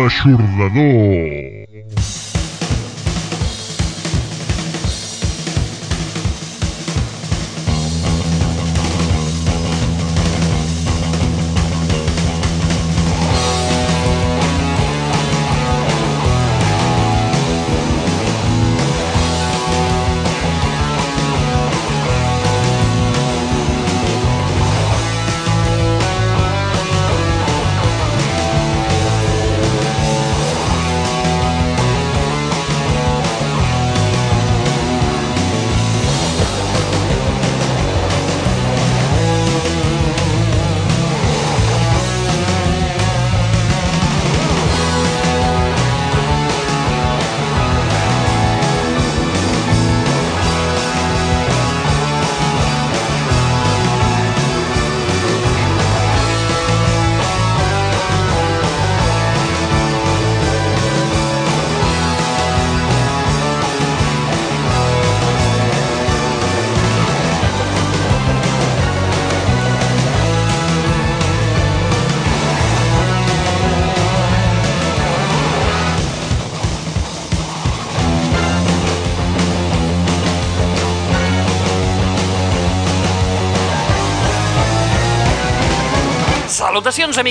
L'aixordador.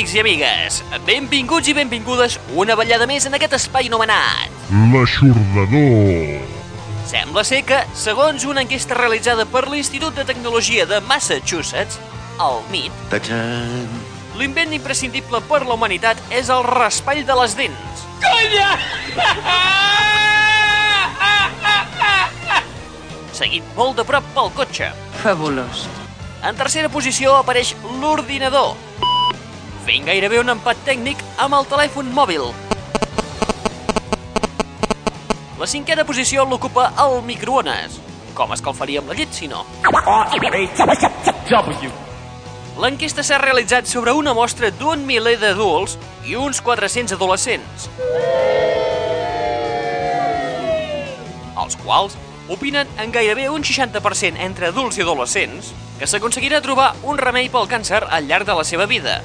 Amics i amigues! Benvinguts i benvingudes una ballada més en aquest espai anomenat. L'aixordador. Sembla ser que, segons una enquesta realitzada per l'Institut de Tecnologia de Massachusetts, el MIT, Tachan. l'invent imprescindible per la humanitat és el raspall de les dents. Conya! Seguit molt de prop pel cotxe. Fabulós. En tercera posició apareix l'ordinador, fent gairebé un empat tècnic amb el telèfon mòbil. La cinquena posició l'ocupa el microones. Com escalfaríem la llet, si no? L'enquesta s'ha realitzat sobre una mostra d'un miler d'adults i uns 400 adolescents. Els quals opinen en gairebé un 60% entre adults i adolescents que s'aconseguirà trobar un remei pel càncer al llarg de la seva vida.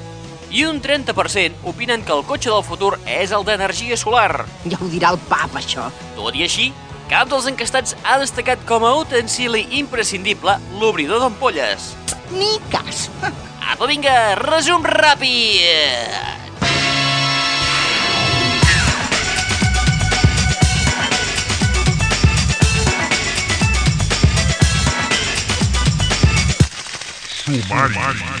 I un 30% opinen que el cotxe del futur és el d'energia solar. Ja ho dirà el pap, això. Tot i així, cap dels encastats ha destacat com a utensili imprescindible l'obridor d'ampolles. Ni cas. Apa, vinga, resum ràpid! Sumari. Here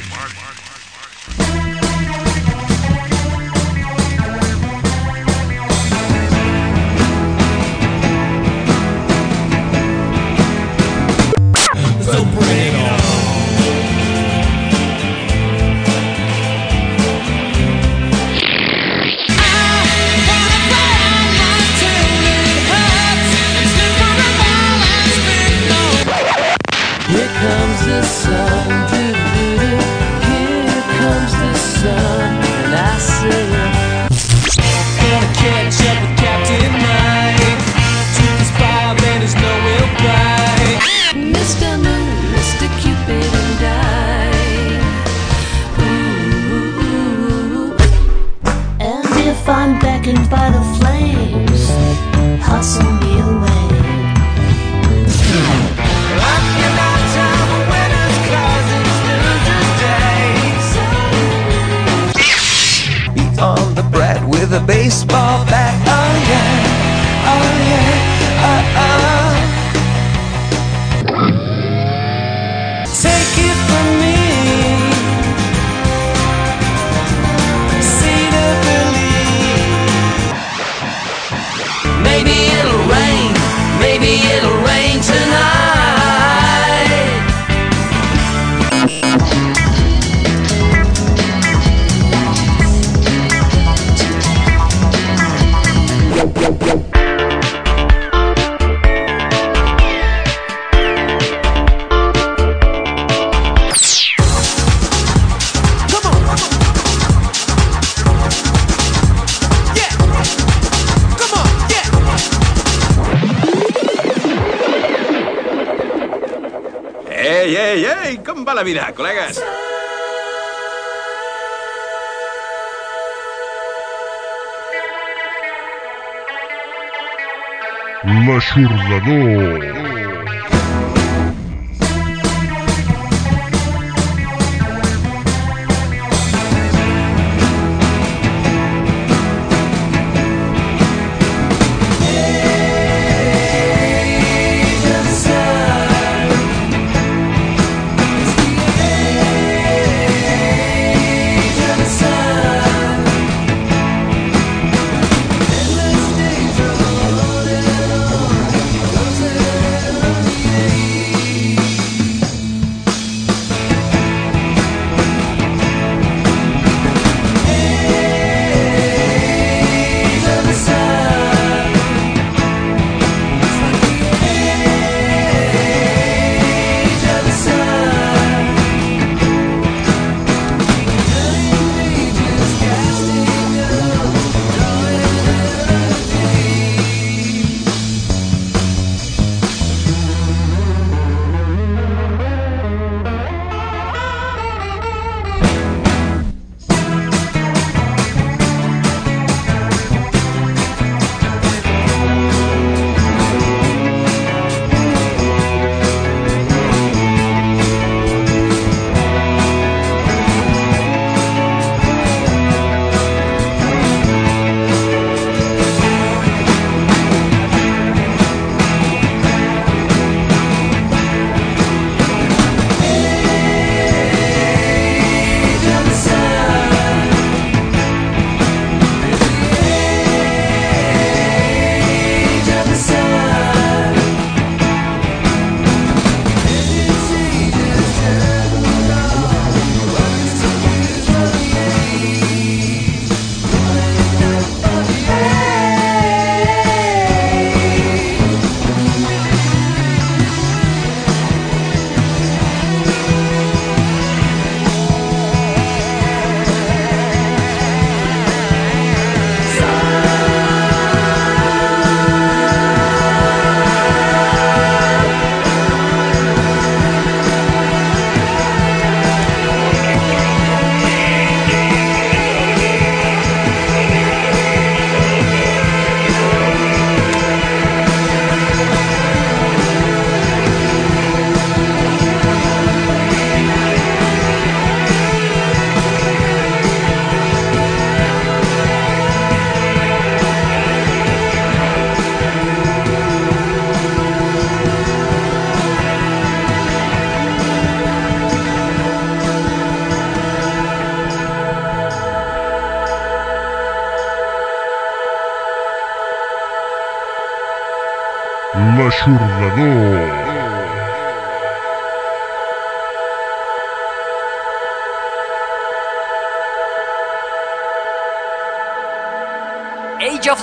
L'aixordador.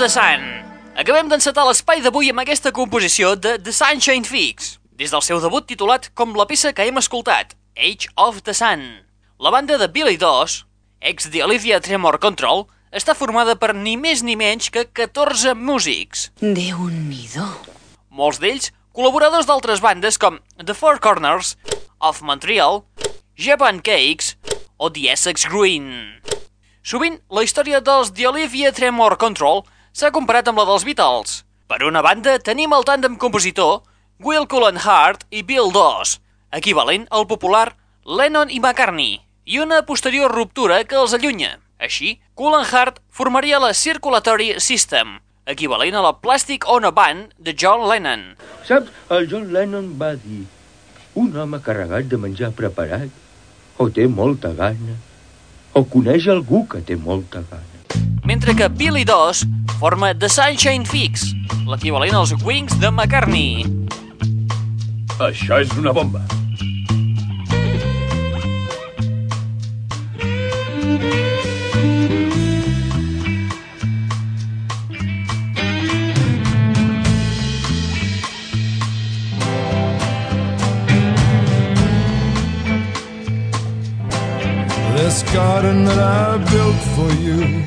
The Sun. Acabem d'encetar l'espai d'avui amb aquesta composició de The Sunshine Fix, des del seu debut titulat com la peça que hem escoltat, Age of the Sun. La banda de Billy Doss, ex de Olivia Tremor Control, està formada per ni més ni menys que 14 músics. Déu-n'hi-do. Molts d'ells col·laboradors d'altres bandes com The Four Corners, of Montreal, Japan Cakes o The Essex Green. Sovint, la història dels The Olivia Tremor Control s'ha comparat amb la dels Beatles. Per una banda, tenim el tàndem compositor Will Cullen Hart i Bill Doss, equivalent al popular Lennon i McCartney, i una posterior ruptura que els allunya. Així, Cullen Hart formaria la Circulatory System, equivalent a la Plastic Ono Band de John Lennon. Saps, el John Lennon va dir un home carregat de menjar preparat o té molta gana o coneix algú que té molta gana. Mentre que Billy Doss forma The Sunshine Fix, l'equivalent als Wings de McCartney. Això és una bomba. This garden that I built for you,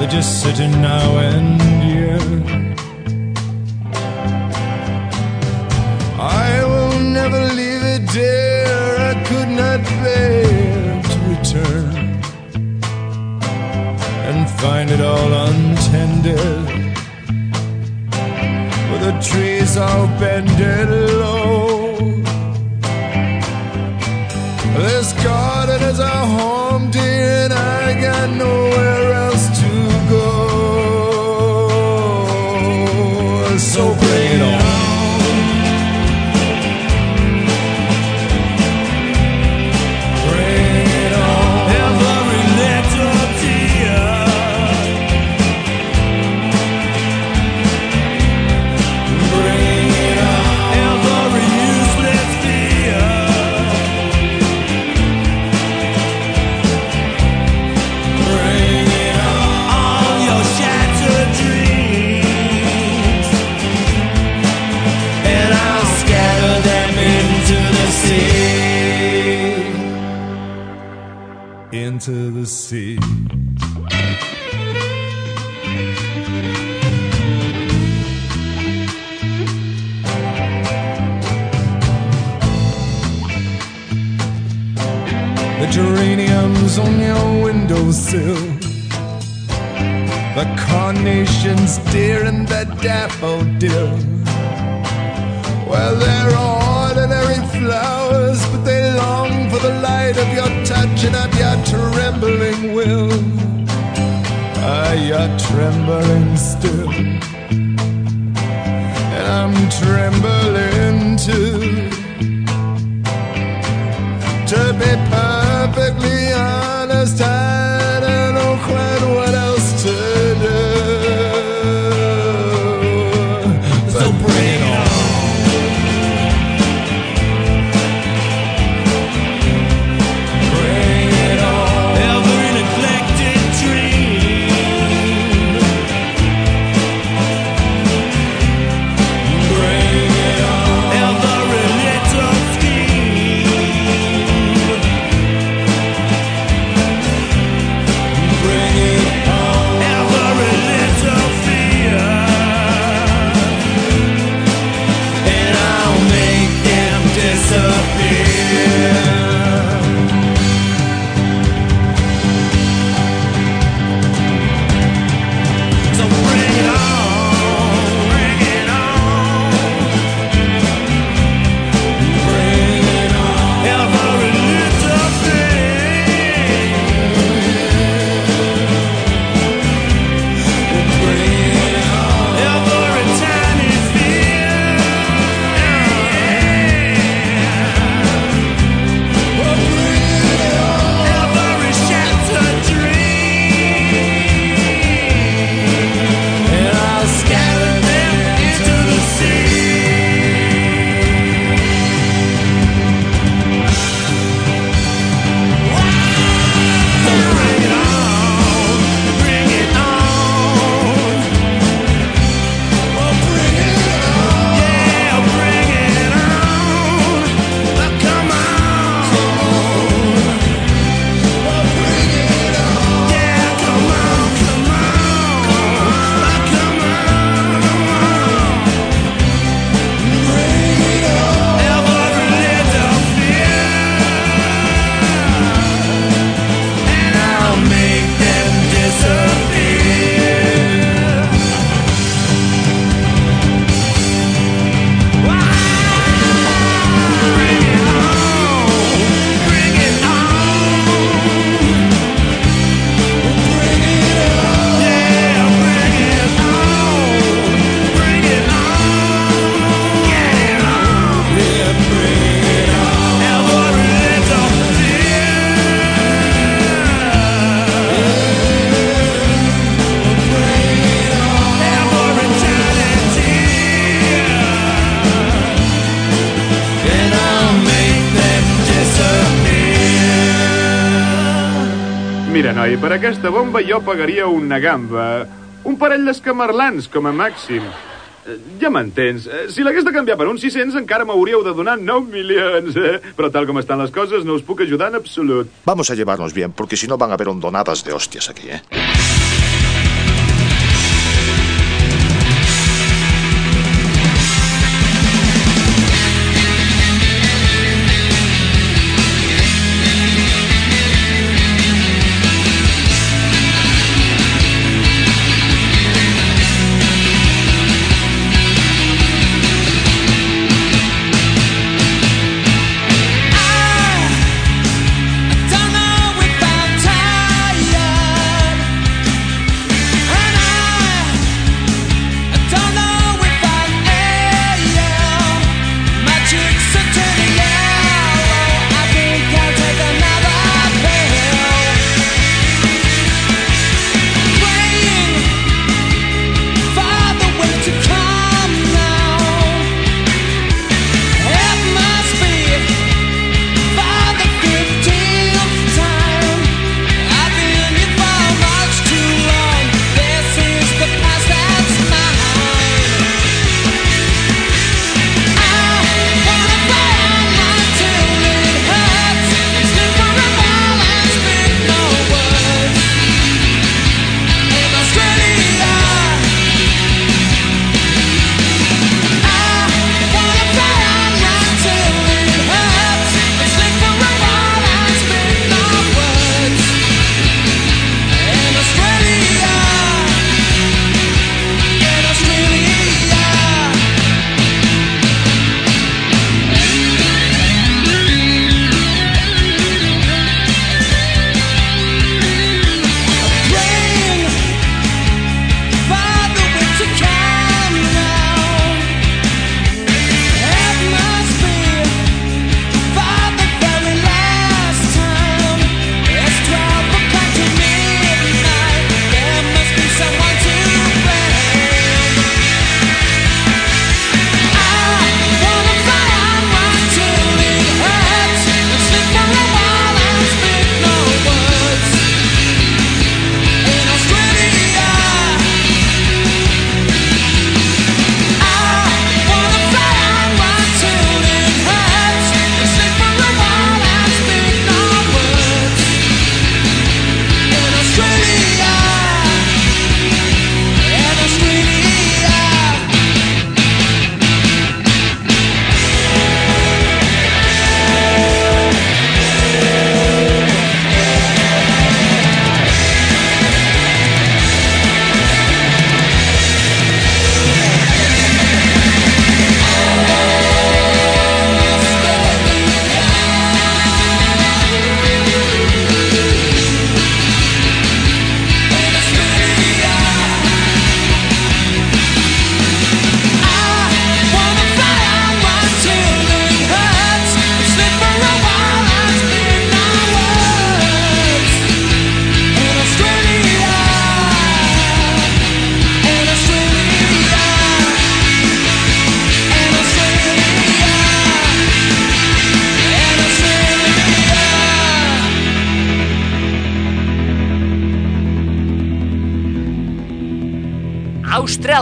They're just sitting now and yeah, I will never leave it, dear. I could not bear to return and find it all untended. With the trees all bended. ocean's dear and the daffodil. Well, they're ordinary flowers, but they long for the light of your touch and of your trembling will. Ah, you're trembling still, and I'm trembling. per aquesta bomba jo pagaria una gamba. Un parell d'escamarlans, com a màxim. Eh, ja m'entens. Eh, si l'hagués de canviar per uns 600, encara m'hauríeu de donar 9 milions. Eh? Però tal com estan les coses, no us puc ajudar en absolut. Vamos a llevarnos bien, porque si no van a haber ondonadas de hostias aquí, eh?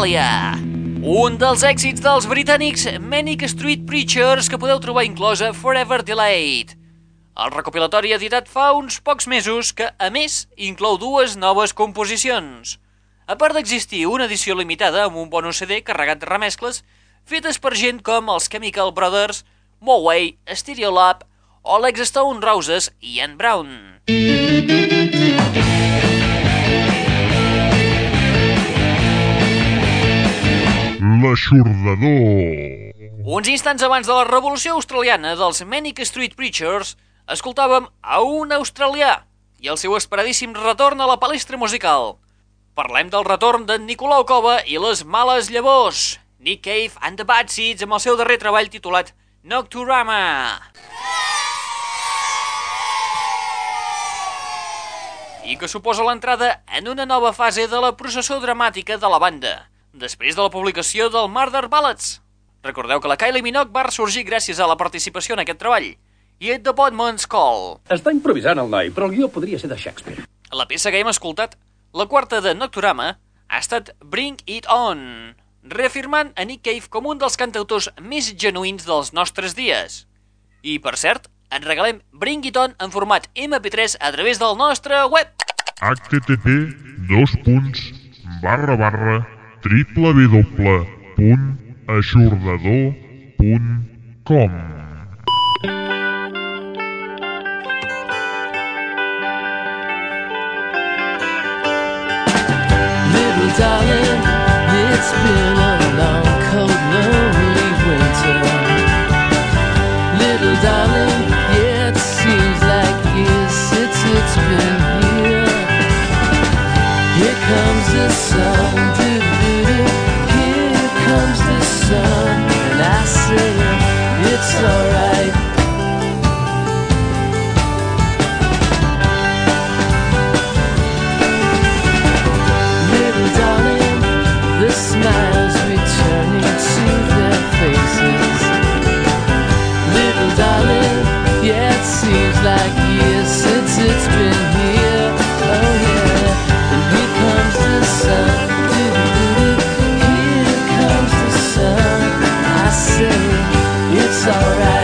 Austràlia. Un dels èxits dels britànics Manic Street Preachers que podeu trobar inclosa Forever Delayed. El recopilatori editat fa uns pocs mesos que, a més, inclou dues noves composicions. A part d'existir una edició limitada amb un bonus CD carregat de remescles fetes per gent com els Chemical Brothers, Moway, Stereolab o l'ex Stone Roses Ian Brown. L'aixordador. Uns instants abans de la revolució australiana dels Manic Street Preachers, escoltàvem a un australià i el seu esperadíssim retorn a la palestra musical. Parlem del retorn d'en Nicolau Cova i les males llavors, Nick Cave and the Bad Seeds amb el seu darrer treball titulat Nocturama. i que suposa l'entrada en una nova fase de la processó dramàtica de la banda, després de la publicació del Murder Ballads. Recordeu que la Kylie Minogue va sorgir gràcies a la participació en aquest treball, i The Bodman's Call. Està improvisant el noi, però el guió podria ser de Shakespeare. La peça que hem escoltat, la quarta de Nocturama, ha estat Bring It On, reafirmant a Nick Cave com un dels cantautors més genuïns dels nostres dies. I, per cert, et regalem Bring It On en format MP3 a través del nostre web. http dos punts barra barra triple w punt aixordador punt com Little darling, it's been like years since it's been here. Oh yeah, and here comes the sun. Here comes the sun. I say it's alright.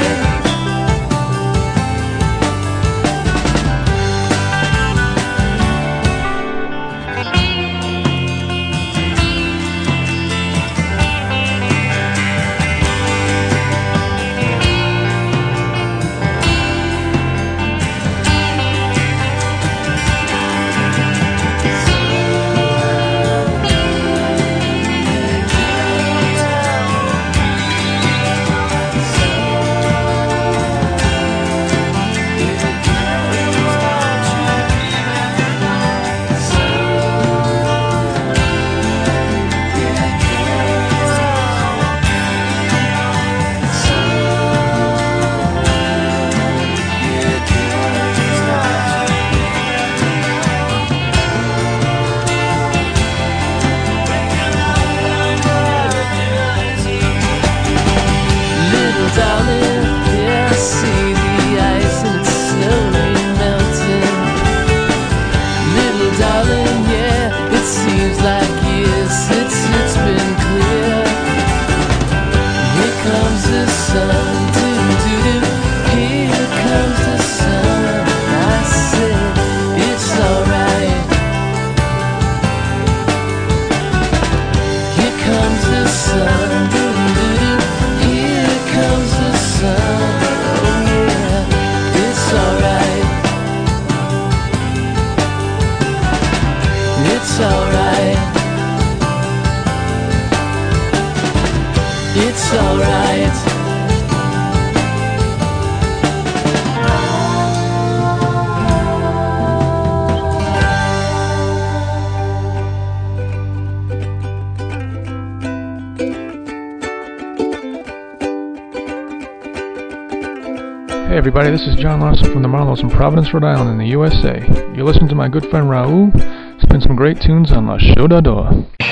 Alright. Hey everybody, this is John Lawson from the Marlows in Providence, Rhode Island in the USA. You're listening to my good friend Raul spin some great tunes on La Chodador. Thank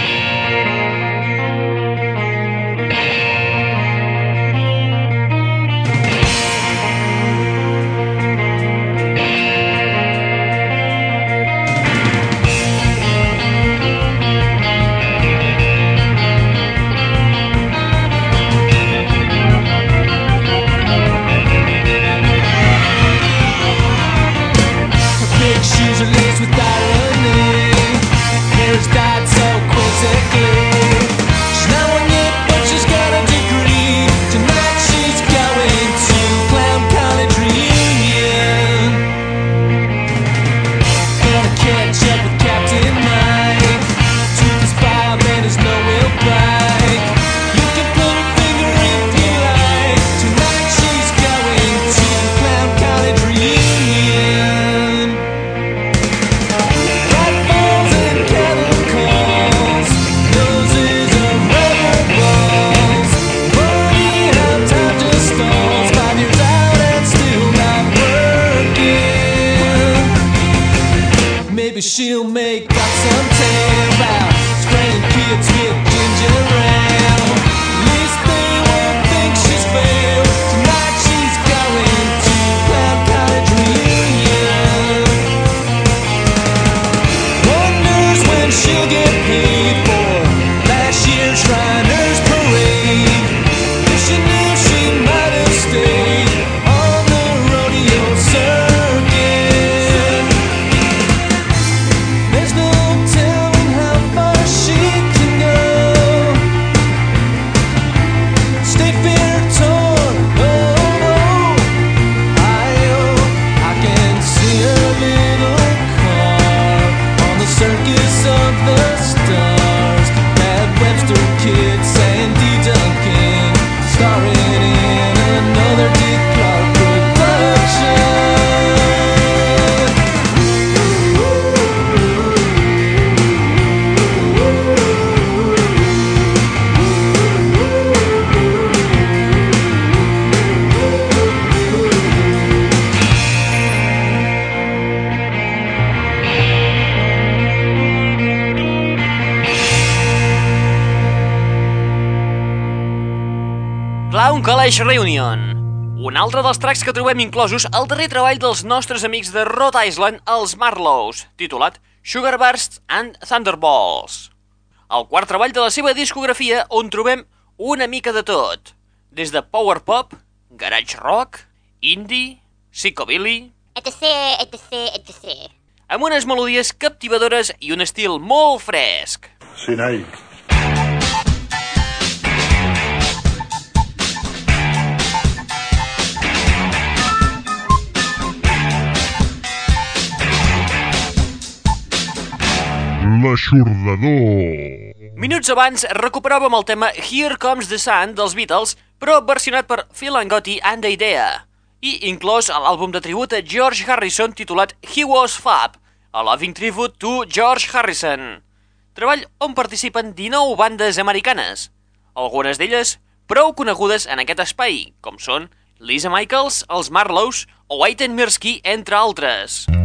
College Reunion. Un altre dels tracks que trobem inclosos al darrer treball dels nostres amics de Rhode Island, els Marlows, titulat Sugar Bursts and Thunderballs. El quart treball de la seva discografia on trobem una mica de tot, des de power pop, garage rock, indie, psychobilly, etc, etc, etc. amb unes melodies captivadores i un estil molt fresc. Sí, noi. L'aixordador. Minuts abans recuperàvem el tema Here Comes the Sun dels Beatles, però versionat per Phil Angotti and the Idea, i inclòs a l'àlbum de tribut a George Harrison titulat He Was Fab, a Loving Tribute to George Harrison. Treball on participen 19 bandes americanes, algunes d'elles prou conegudes en aquest espai, com són Lisa Michaels, els Marlows o Aiton Mirsky, entre altres. Mr.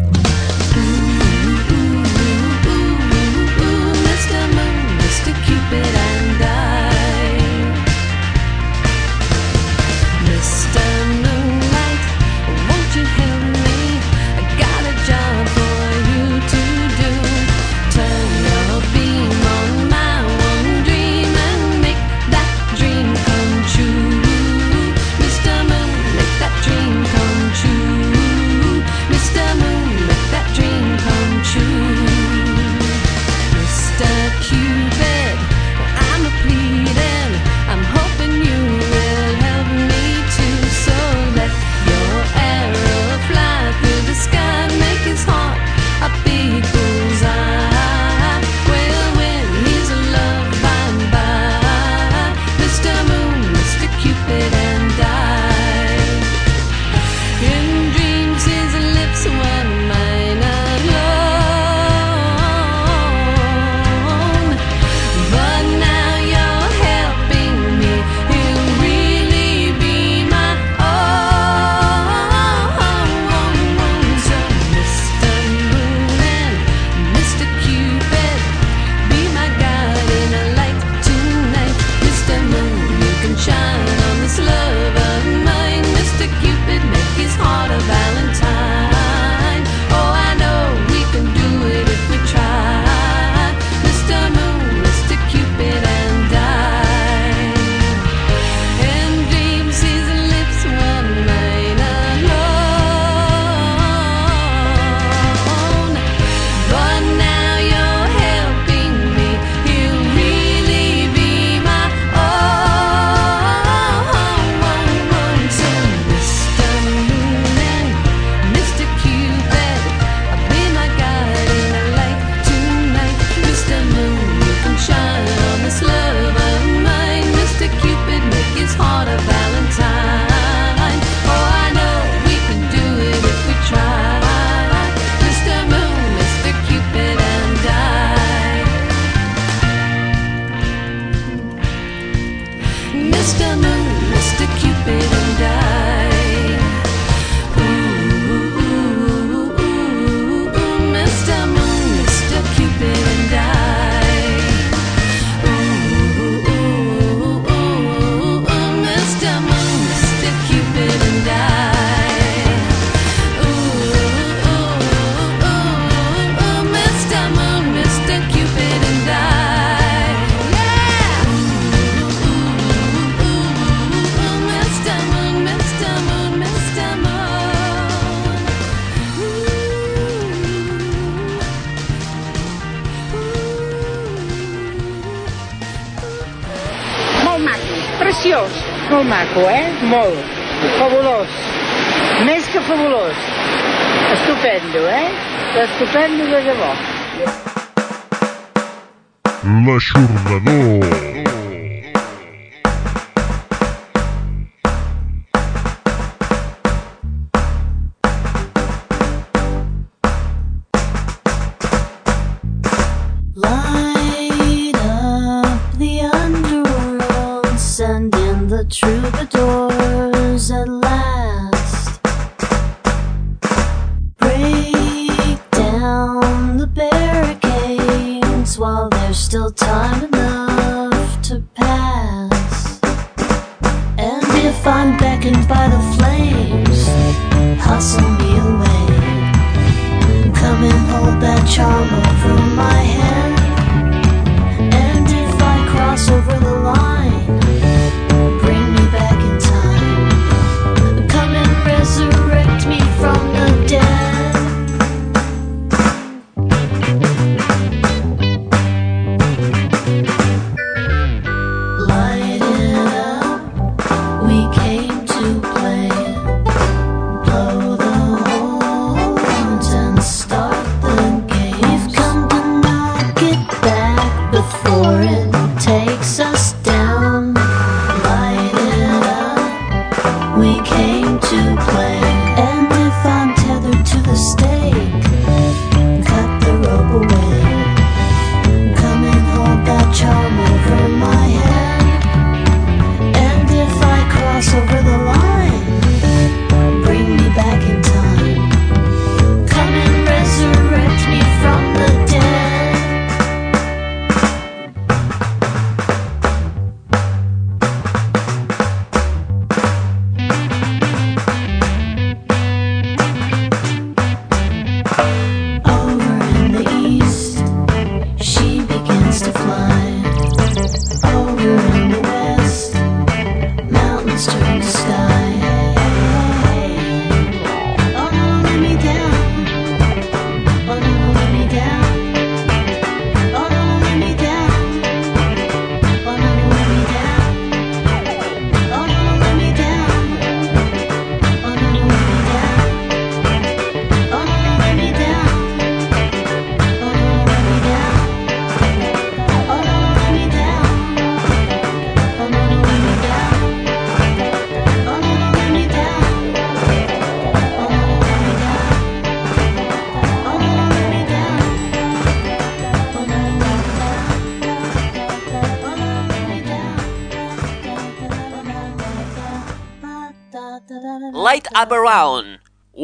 Up Around,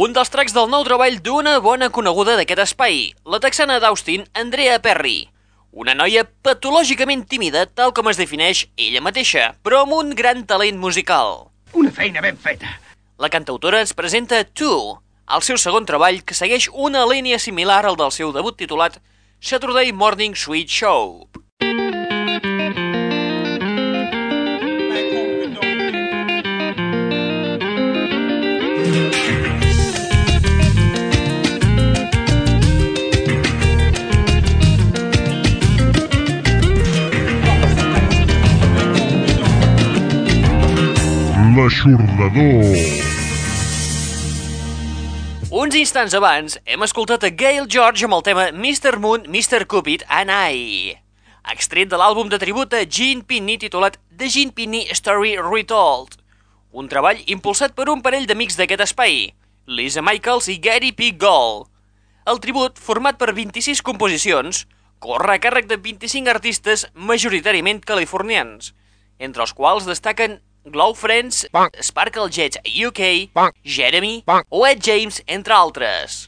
un dels tracks del nou treball d'una bona coneguda d'aquest espai, la texana d'Austin, Andrea Perry. Una noia patològicament tímida, tal com es defineix ella mateixa, però amb un gran talent musical. Una feina ben feta. La cantautora ens presenta Two, el seu segon treball que segueix una línia similar al del seu debut titulat Saturday Morning Sweet Show. L'aixordador. Uns instants abans hem escoltat a Gail George amb el tema Mr. Moon, Mr. Cupid and I, extret de l'àlbum de tribut a Gene Pinney titulat The Gene Pinney Story Retold, un treball impulsat per un parell d'amics d'aquest espai, Lisa Michaels i Gary P. Gold. El tribut, format per 26 composicions, corre a càrrec de 25 artistes majoritàriament californians, entre els quals destaquen Glow Friends, Sparkle Jets UK, Jeremy o Ed James, entre altres.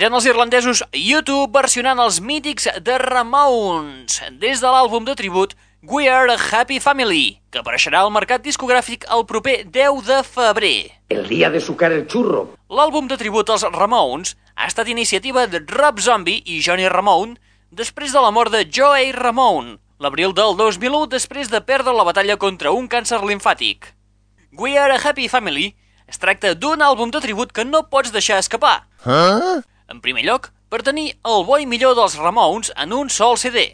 Eren els irlandesos YouTube versionant els mítics de Ramones des de l'àlbum de tribut We Are a Happy Family, que apareixerà al mercat discogràfic el proper 10 de febrer. El día de sucar el churro. L'àlbum de tribut als Ramones ha estat iniciativa de Rob Zombie i Johnny Ramone després de la mort de Joey Ramone, l'abril del 2001 després de perdre la batalla contra un càncer limfàtic. We Are a Happy Family es tracta d'un àlbum de tribut que no pots deixar escapar. Huh? En primer lloc, per tenir el bo i millor dels Ramones en un sol CD.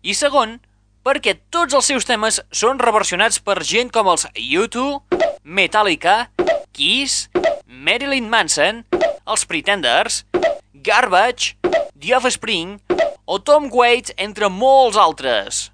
I segon, perquè tots els seus temes són reversionats per gent com els U2, Metallica, Kiss, Marilyn Manson, els Pretenders, Garbage, The Offspring o Tom Waits, entre molts altres.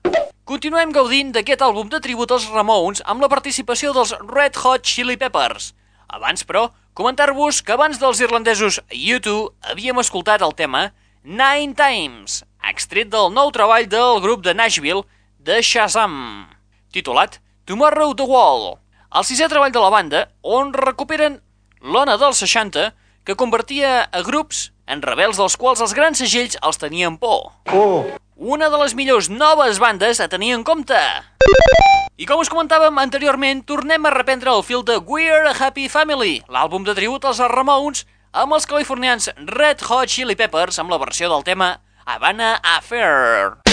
Continuem gaudint d'aquest àlbum de tribut als Ramones amb la participació dels Red Hot Chili Peppers. Abans, però, comentar-vos que abans dels irlandesos U2 havíem escoltat el tema Nine Times, extret del nou treball del grup de Nashville de Shazam, titulat Tomorrow the Wall, el sisè treball de la banda on recuperen l'ona dels 60 que convertia a grups en rebels dels quals els grans segells els tenien por. Oh. Una de les millors noves bandes a tenir en compte. I com us comentàvem anteriorment, tornem a reprendre el fil de We're a Happy Family, l'àlbum de tribut als Ramones, amb els californians Red Hot Chili Peppers amb la versió del tema Havana Affair.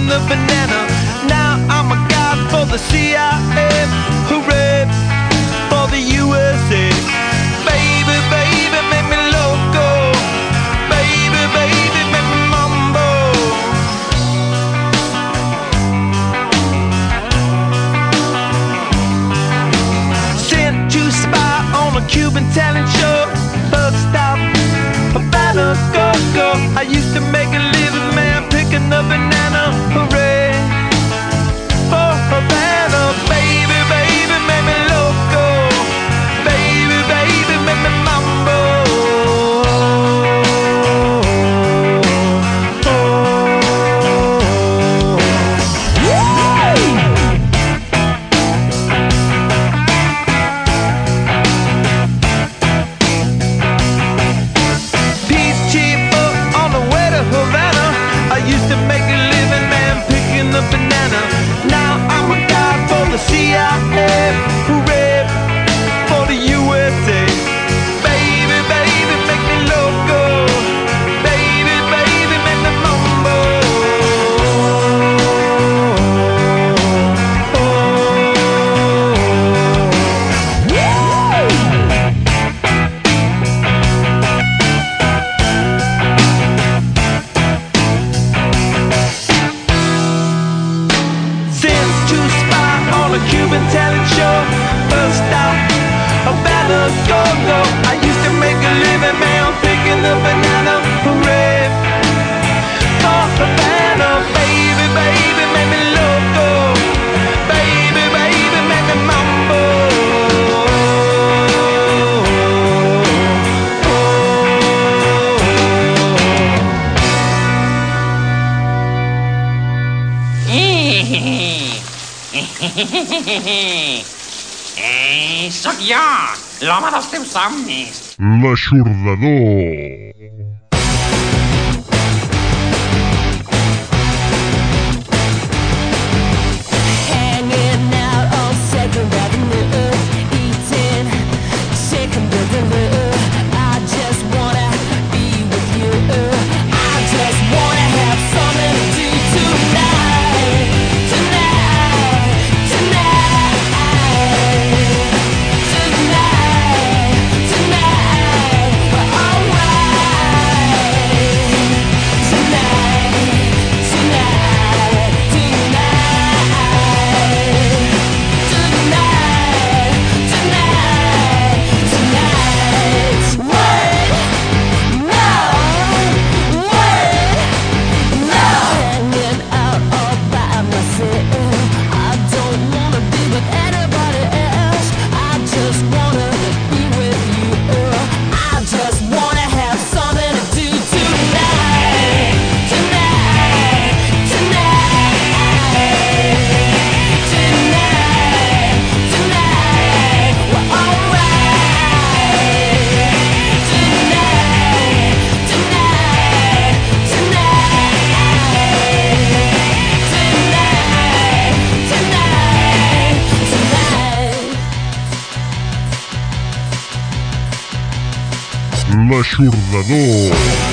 Man the banana. Now I'm a guy for the CIA. Hooray for the USA. Baby, baby, make me loco. Baby, baby, make me mambo. Sent to spy on a Cuban talent show. Bus stop, Havana, go, go. I used to make a living man picking the banana. L'aixordador. L'aixordador.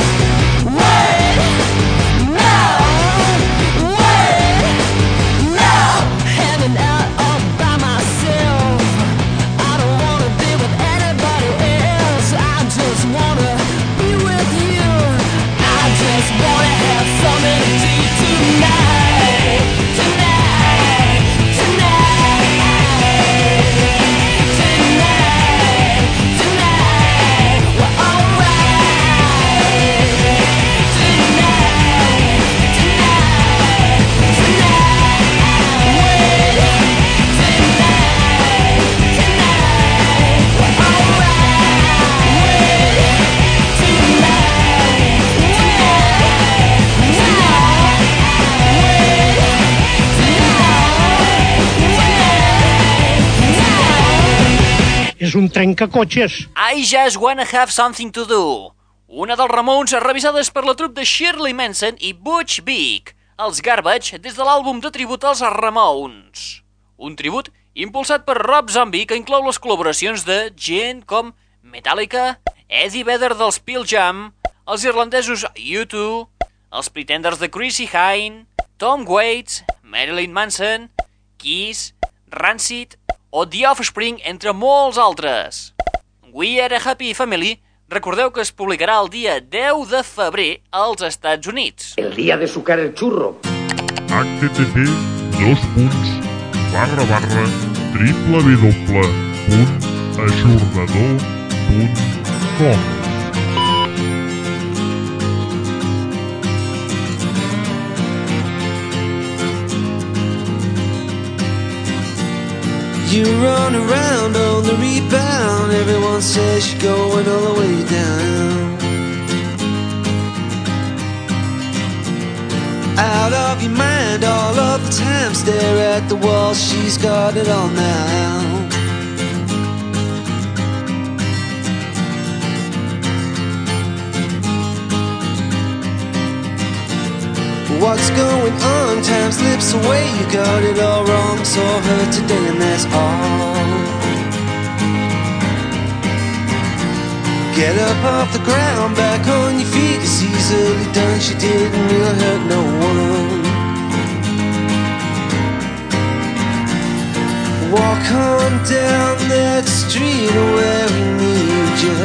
Trencacotxes. I just wanna have something to do. Una dels Ramones revisades per la trup de Shirley Manson i Butch Vig, els Garbage, des de l'àlbum de tribut als Ramones. Un tribut impulsat per Rob Zombie que inclou les col·laboracions de gent com Metallica, Eddie Vedder dels Pearl Jam, els irlandesos U2, els Pretenders de Chrissy Hine, Tom Waits, Marilyn Manson, Kiss, Rancid o The Offspring, entre molts altres. We Are a Happy Family, recordeu que es publicarà el dia 10 de febrer als Estats Units. El día de sucar el churro. http dos punts barra barra triple You run around on the rebound. Everyone says you're going all the way down. Out of your mind all of the time. Stare at the wall, she's got it all now. What's going on? Time slips away. You got it all wrong. Saw her today, and that's all. Get up off the ground, back on your feet. It's easily done. She didn't really hurt no one. Walk on down that street where we need you.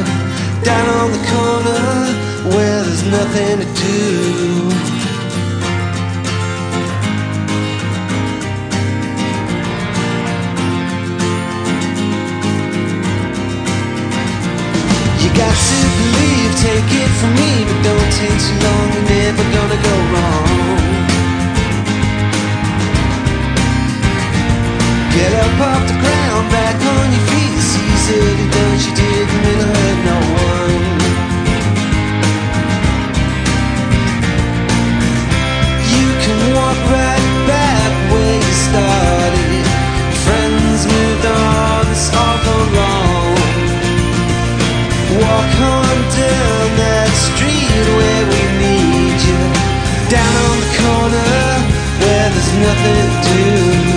Down on the corner where there's nothing to do. Got to believe, take it from me, but don't take too long, you're never gonna go wrong. Get up off the ground, back on your feet, it's easily done, she didn't really hurt no one. You can walk right back where you started. Down that street where we need you. Down on the corner where there's nothing to do.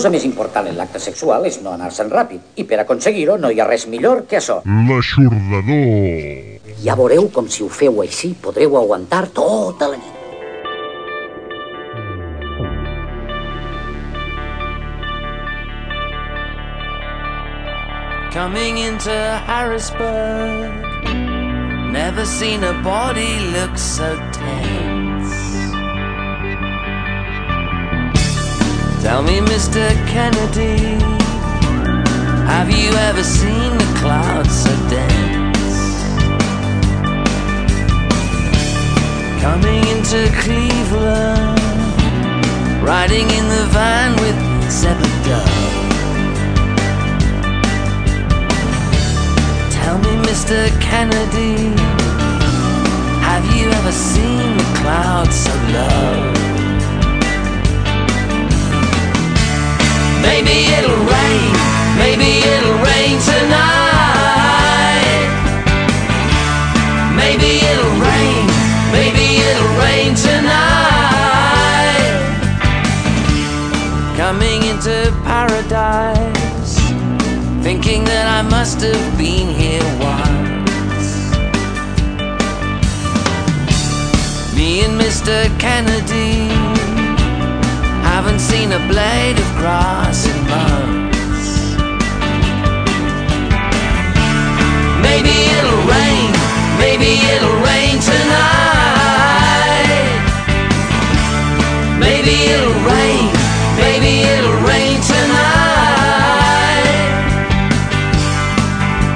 Cosa més important en l'acte sexual és no anar-se'n ràpid, i per aconseguir-ho no hi ha res millor que això. L'aixordador. Ja veureu com si ho feu així podreu aguantar tota la nit. Coming into Harrisburg, never seen a body look so tense. Tell me, Mr. Kennedy, have you ever seen the clouds so dense? Coming into Cleveland, riding in the van with Zebedee. Tell me, Mr. Kennedy, have you ever seen the clouds so low? Maybe it'll rain, maybe it'll rain tonight. Maybe it'll rain, maybe it'll rain tonight. Coming into paradise, thinking that I must have been here once. Me and Mr. Kennedy haven't seen a blade of grass in months. Maybe it'll rain, maybe it'll rain tonight. Maybe it'll rain, maybe it'll rain tonight.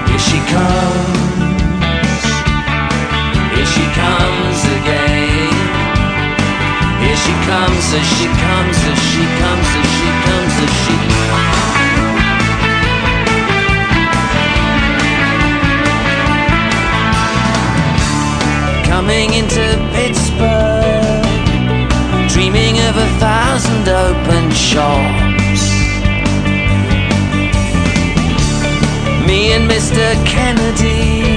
Here she comes, here she comes again. Here she comes, as she comes, Coming into Pittsburgh, dreaming of a thousand open shops. Me and Mr. Kennedy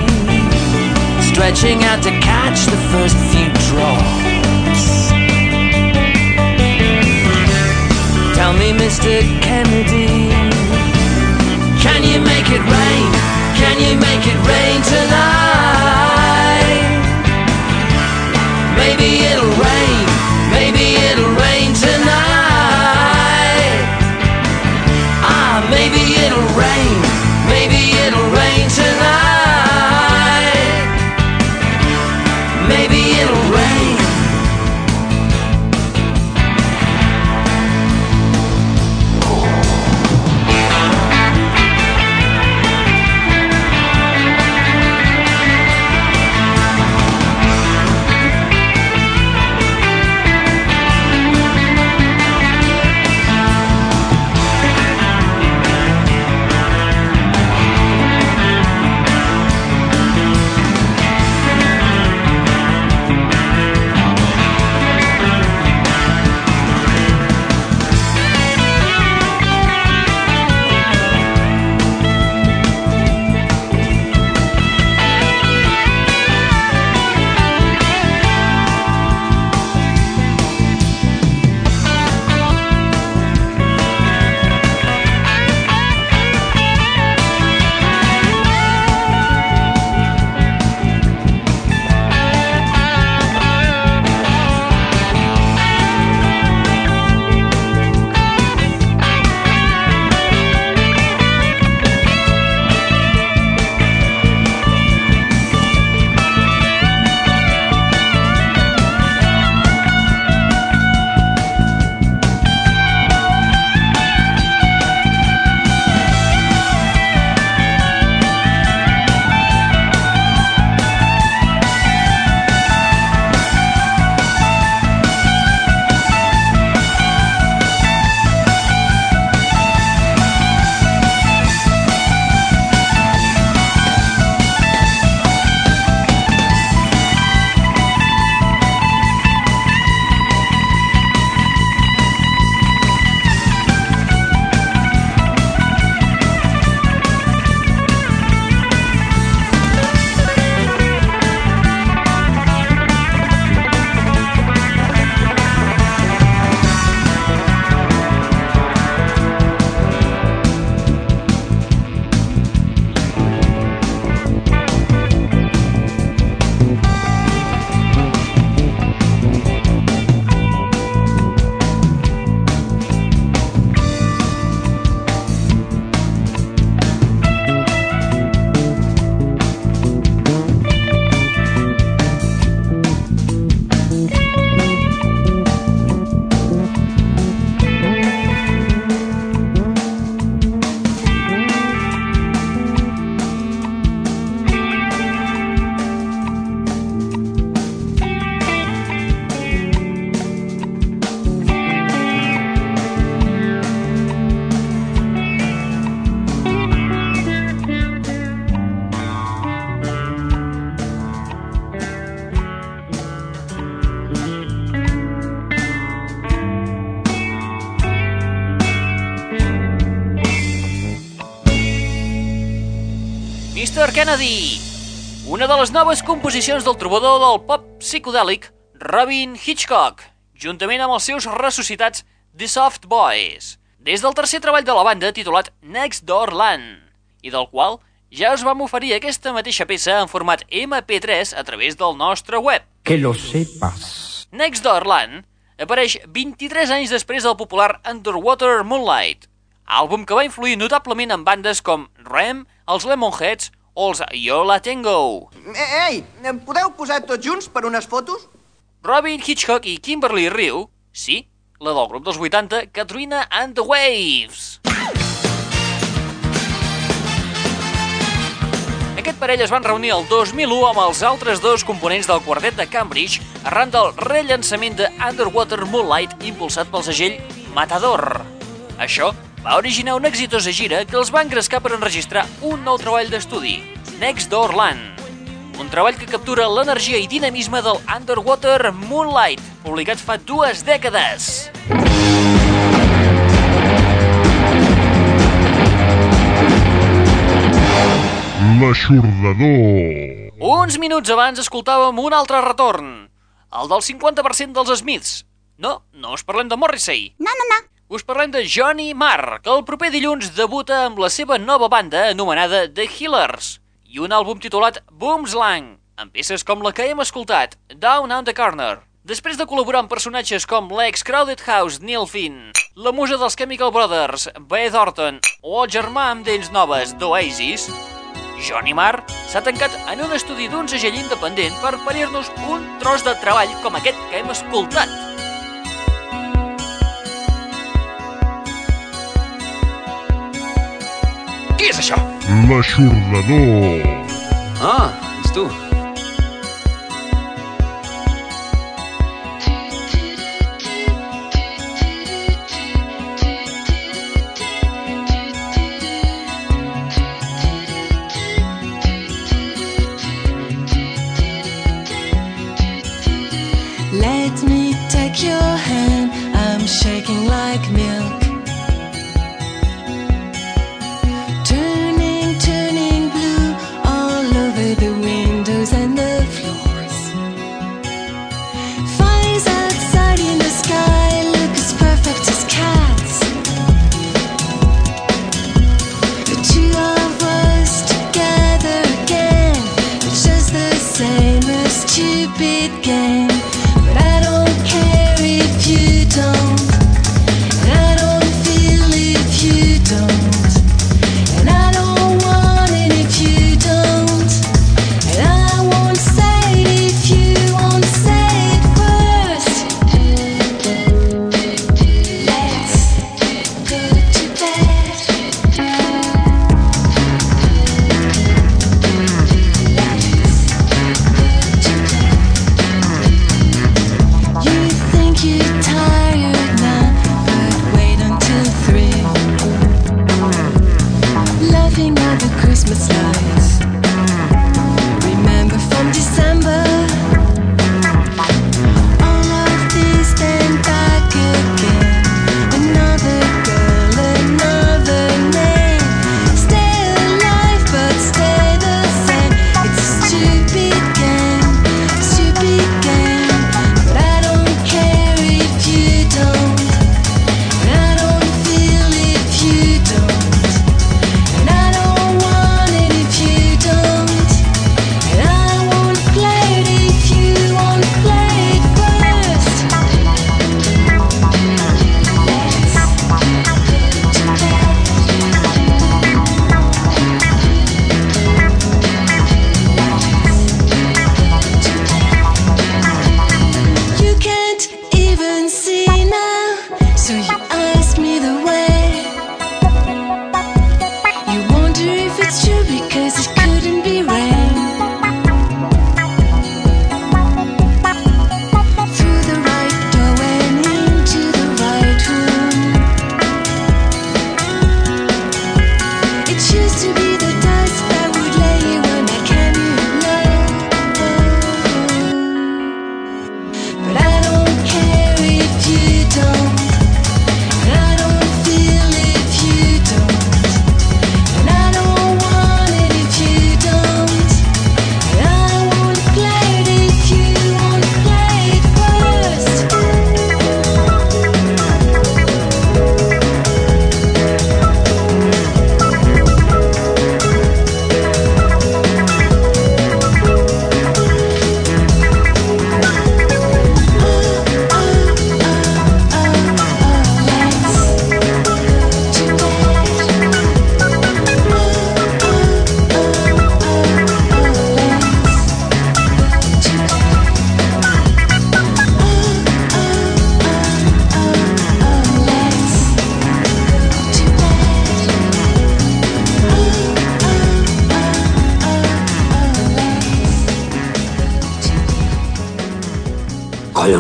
stretching out to catch the first few drops. Tell me, Mr. Kennedy, Can you make it rain Can you make it rain tonight? Kennedy, una de les noves composicions del trobador del pop psicodèlic Robin Hitchcock, juntament amb els seus ressuscitats The Soft Boys, des del tercer treball de la banda titulat Next Door Land, i del qual ja us vam oferir aquesta mateixa peça en format MP3 a través del nostre web. Que lo sepas. Next Door Land apareix 23 anys després del popular Underwater Moonlight, àlbum que va influir notablement en bandes com Rem, els Lemonheads o els Yo La Tengo. Ei, em podeu posar tots junts per unes fotos? Robin Hitchcock i Kimberly Rue, sí, la del grup dels 80, Katrina and the Waves. Aquest parell es van reunir el 2001 amb els altres dos components del quartet de Cambridge arran del rellançament de Underwater Moonlight impulsat pel segell Matador. Això va originar una exitosa gira que els va engrescar per enregistrar un nou treball d'estudi, Next Door Land. Un treball que captura l'energia i dinamisme del Underwater Moonlight, publicat fa dues dècades. L'aixordador. Uns minuts abans escoltàvem un altre retorn, el del 50% dels Smiths. No, no us parlem de Morrissey. No, no, no. Us parlem de Johnny Marr, que el proper dilluns debuta amb la seva nova banda anomenada The Healers i un àlbum titulat Boomslang, amb peces com la que hem escoltat, Down on the Corner. Després de col·laborar amb personatges com l'ex Crowded House Neil Finn, la musa dels Chemical Brothers, Beth Orton o el germà amb dents noves d'Oasis, Johnny Marr s'ha tancat en un estudi d'un segell independent per parir-nos un tros de treball com aquest que hem escoltat. És això? Ah, ets tu. Let me take your hand, I'm shaking like milk.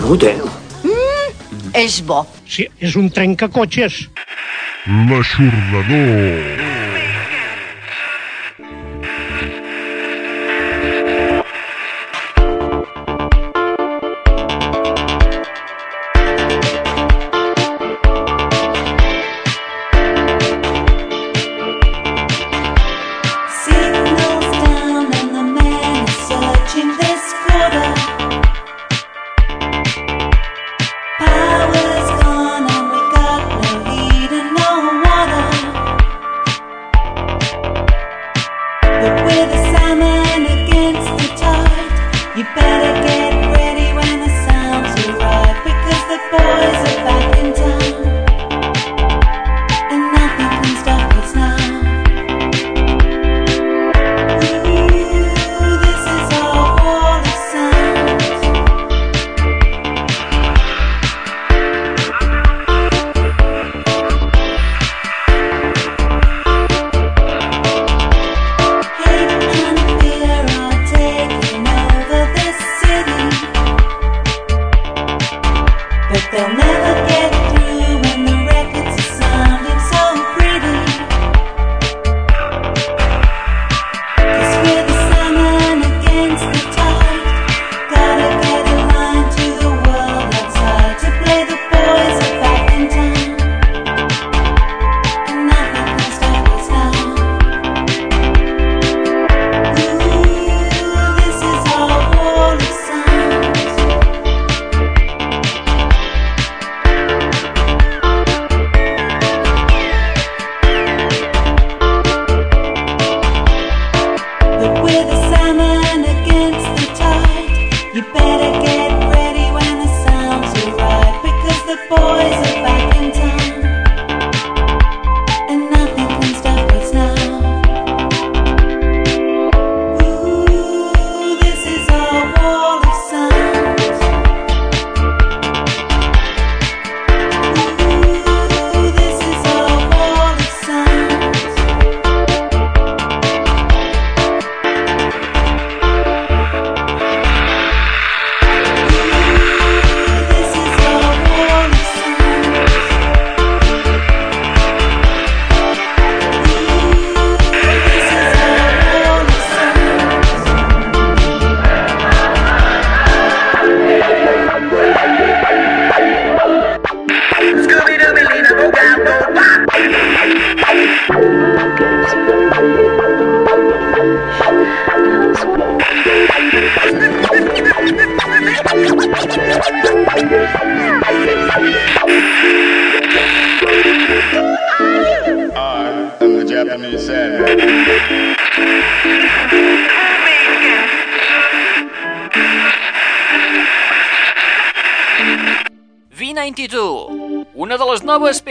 conegut, eh? Mm, és bo. Sí, és un trencacotxes. L'Aixordador.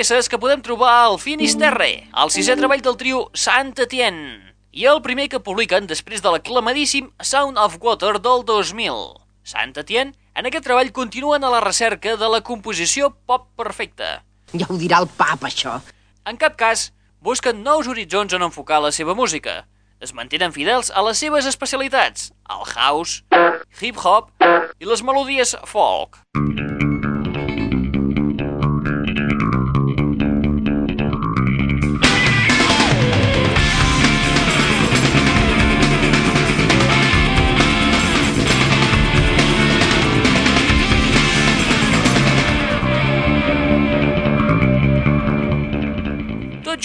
Peces que podem trobar al Finisterre, el sisè treball del trio Saint Etienne, i el primer que publiquen després de l'aclamadíssim Sound of Water del 2000. Saint Etienne, en aquest treball continuen a la recerca de la composició pop perfecta. Ja ho dirà el pap, això. En cap cas, busquen nous horitzons on enfocar la seva música. Es mantenen fidels a les seves especialitats, el house, hip-hop i les melodies folk. Tot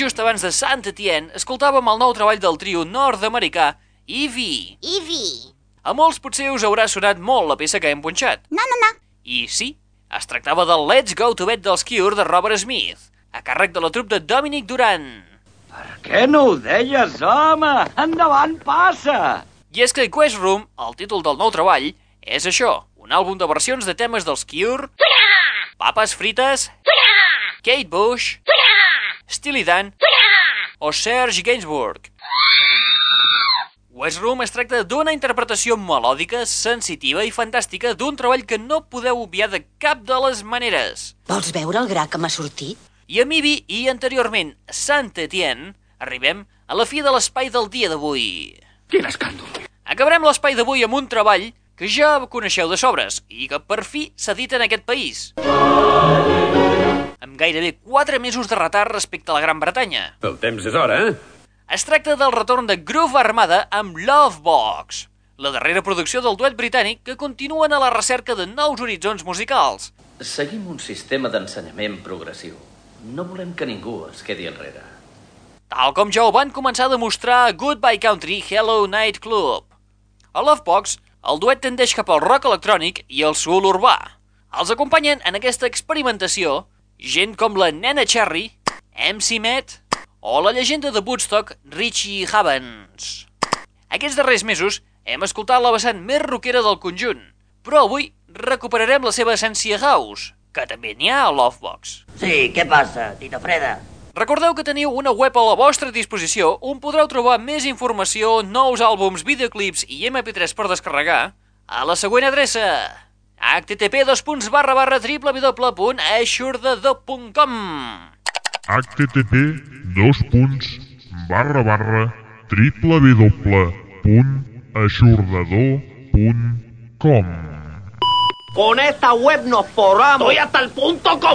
just abans de Sant Etienne, escoltàvem el nou treball del trio nord-americà Eevee. Eevee. A molts potser us haurà sonat molt la peça que hem punxat. No, no, no. I sí, es tractava del Let's Go to Bed dels Cure de Robert Smith, a càrrec de la trup de Dominic Duran. Què no ho deies, home? Endavant, passa! I és que Quest Room, el títol del nou treball, és això, un àlbum de versions de temes dels Cure, Papes Frites, Kate Bush, Steely Dan o Serge Gainsbourg. West Room es tracta d'una interpretació melòdica, sensitiva i fantàstica d'un treball que no podeu obviar de cap de les maneres. Vols veure el gra que m'ha sortit? I a Mibi i anteriorment Saint Etienne, arribem a la fi de l'espai del dia d'avui. Quin escàndol! Acabarem l'espai d'avui amb un treball que ja coneixeu de sobres i que per fi s'edita en aquest país. Amb gairebé 4 mesos de retard respecte a la Gran Bretanya. El temps és hora, eh? Es tracta del retorn de Groove Armada amb Lovebox, la darrera producció del duet britànic que continuen a la recerca de nous horitzons musicals. Seguim un sistema d'ensenyament progressiu. No volem que ningú es quedi enrere. Tal com ja ho van començar a demostrar a Goodbye Country Hello Night Club. A Lovebox, el duet tendeix cap al rock electrònic i el soul urbà. Els acompanyen en aquesta experimentació gent com la Nena Cherry, MC Met o la llegenda de Woodstock Richie Havens. Aquests darrers mesos hem escoltat la vessant més rockera del conjunt, però avui recuperarem la seva essència house, que també n'hi ha a Lovebox. Sí, què passa, Tita Freda? Recordeu que teniu una web a la vostra disposició on podreu trobar més informació, nous àlbums, videoclips i mp3 per descarregar a la següent adreça http www.aixordador.com http dos punts barra barra www.aixordador.com Con esta web nos forramos. Estoy hasta el punto com...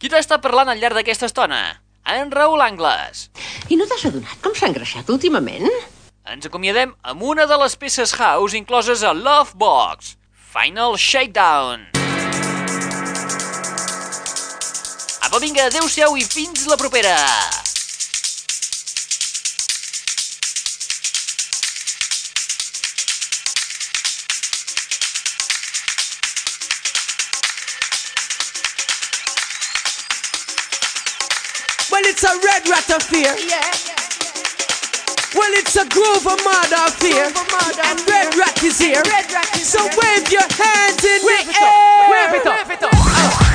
Qui t'està parlant al llarg d'aquesta estona? En Raül Angles. I no t'has adonat com s'ha engreixat últimament? Ens acomiadem amb una de les peces house incloses a Lovebox, Final Shakedown. Apa, vinga, adeu-siau i fins la propera! Well, it's a red rat affair. Yeah. Well, it's a groove of murder affair. And red rat is here. So wave your hands in the air. Wave it up. Wave it up.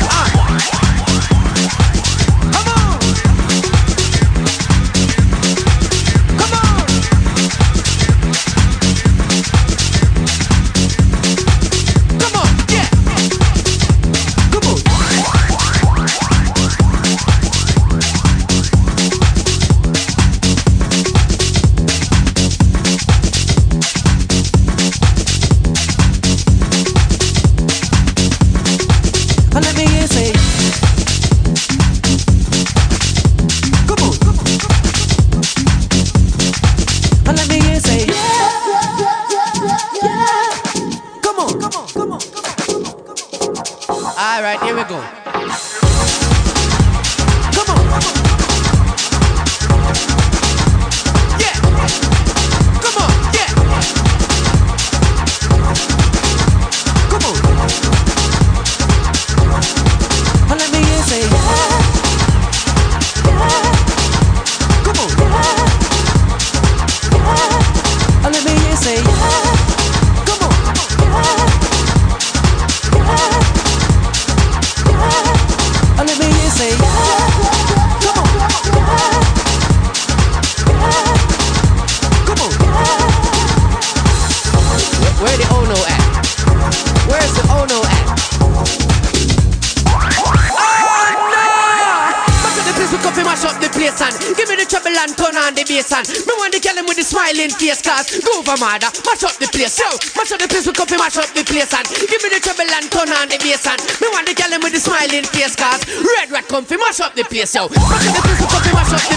commander. Uh, mash up the place, yo. Mash up the place, we come to mash up the place and give me the treble and turn on the bass and me want the girl with the smiling face, cause red rat come to mash up the place, yo. Mash up the place, we come to mash up the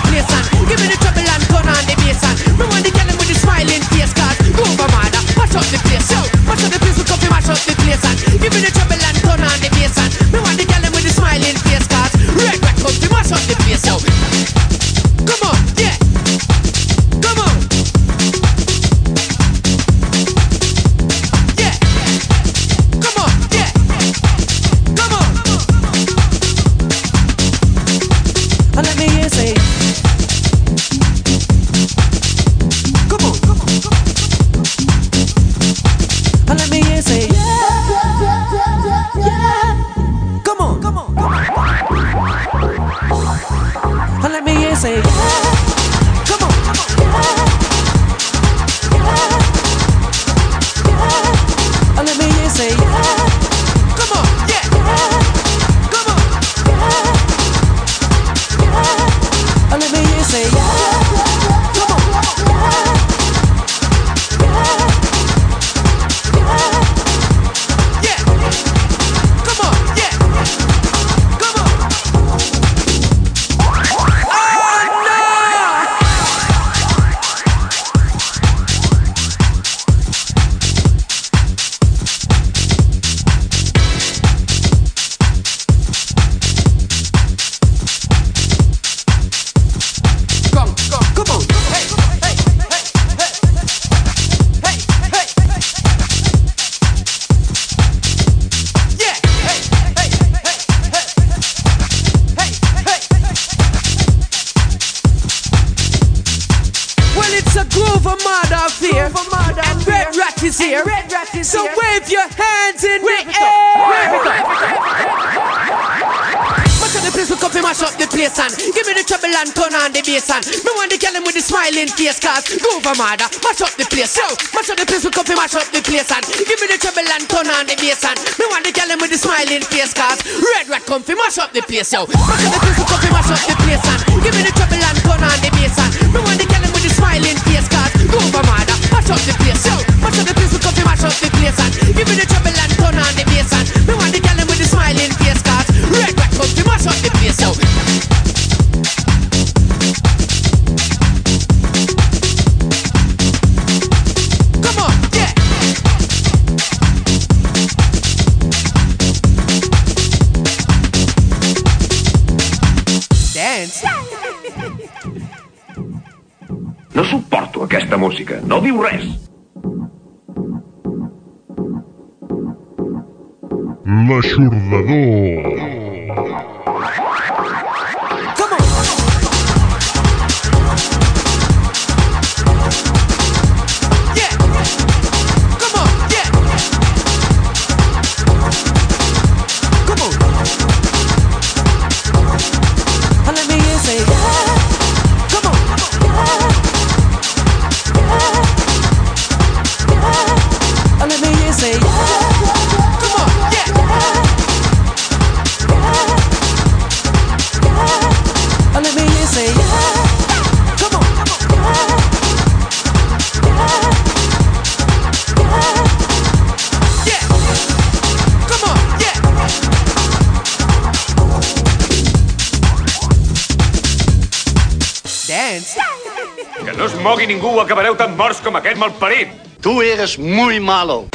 malparit. Tu eres muy malo.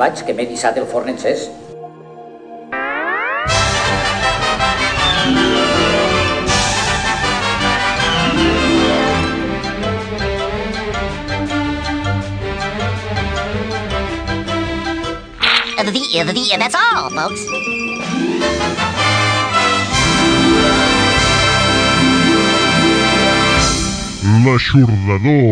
Vaig, que m'he dissat el forn encès. The, the, the, that's all, folks. L'aixordador.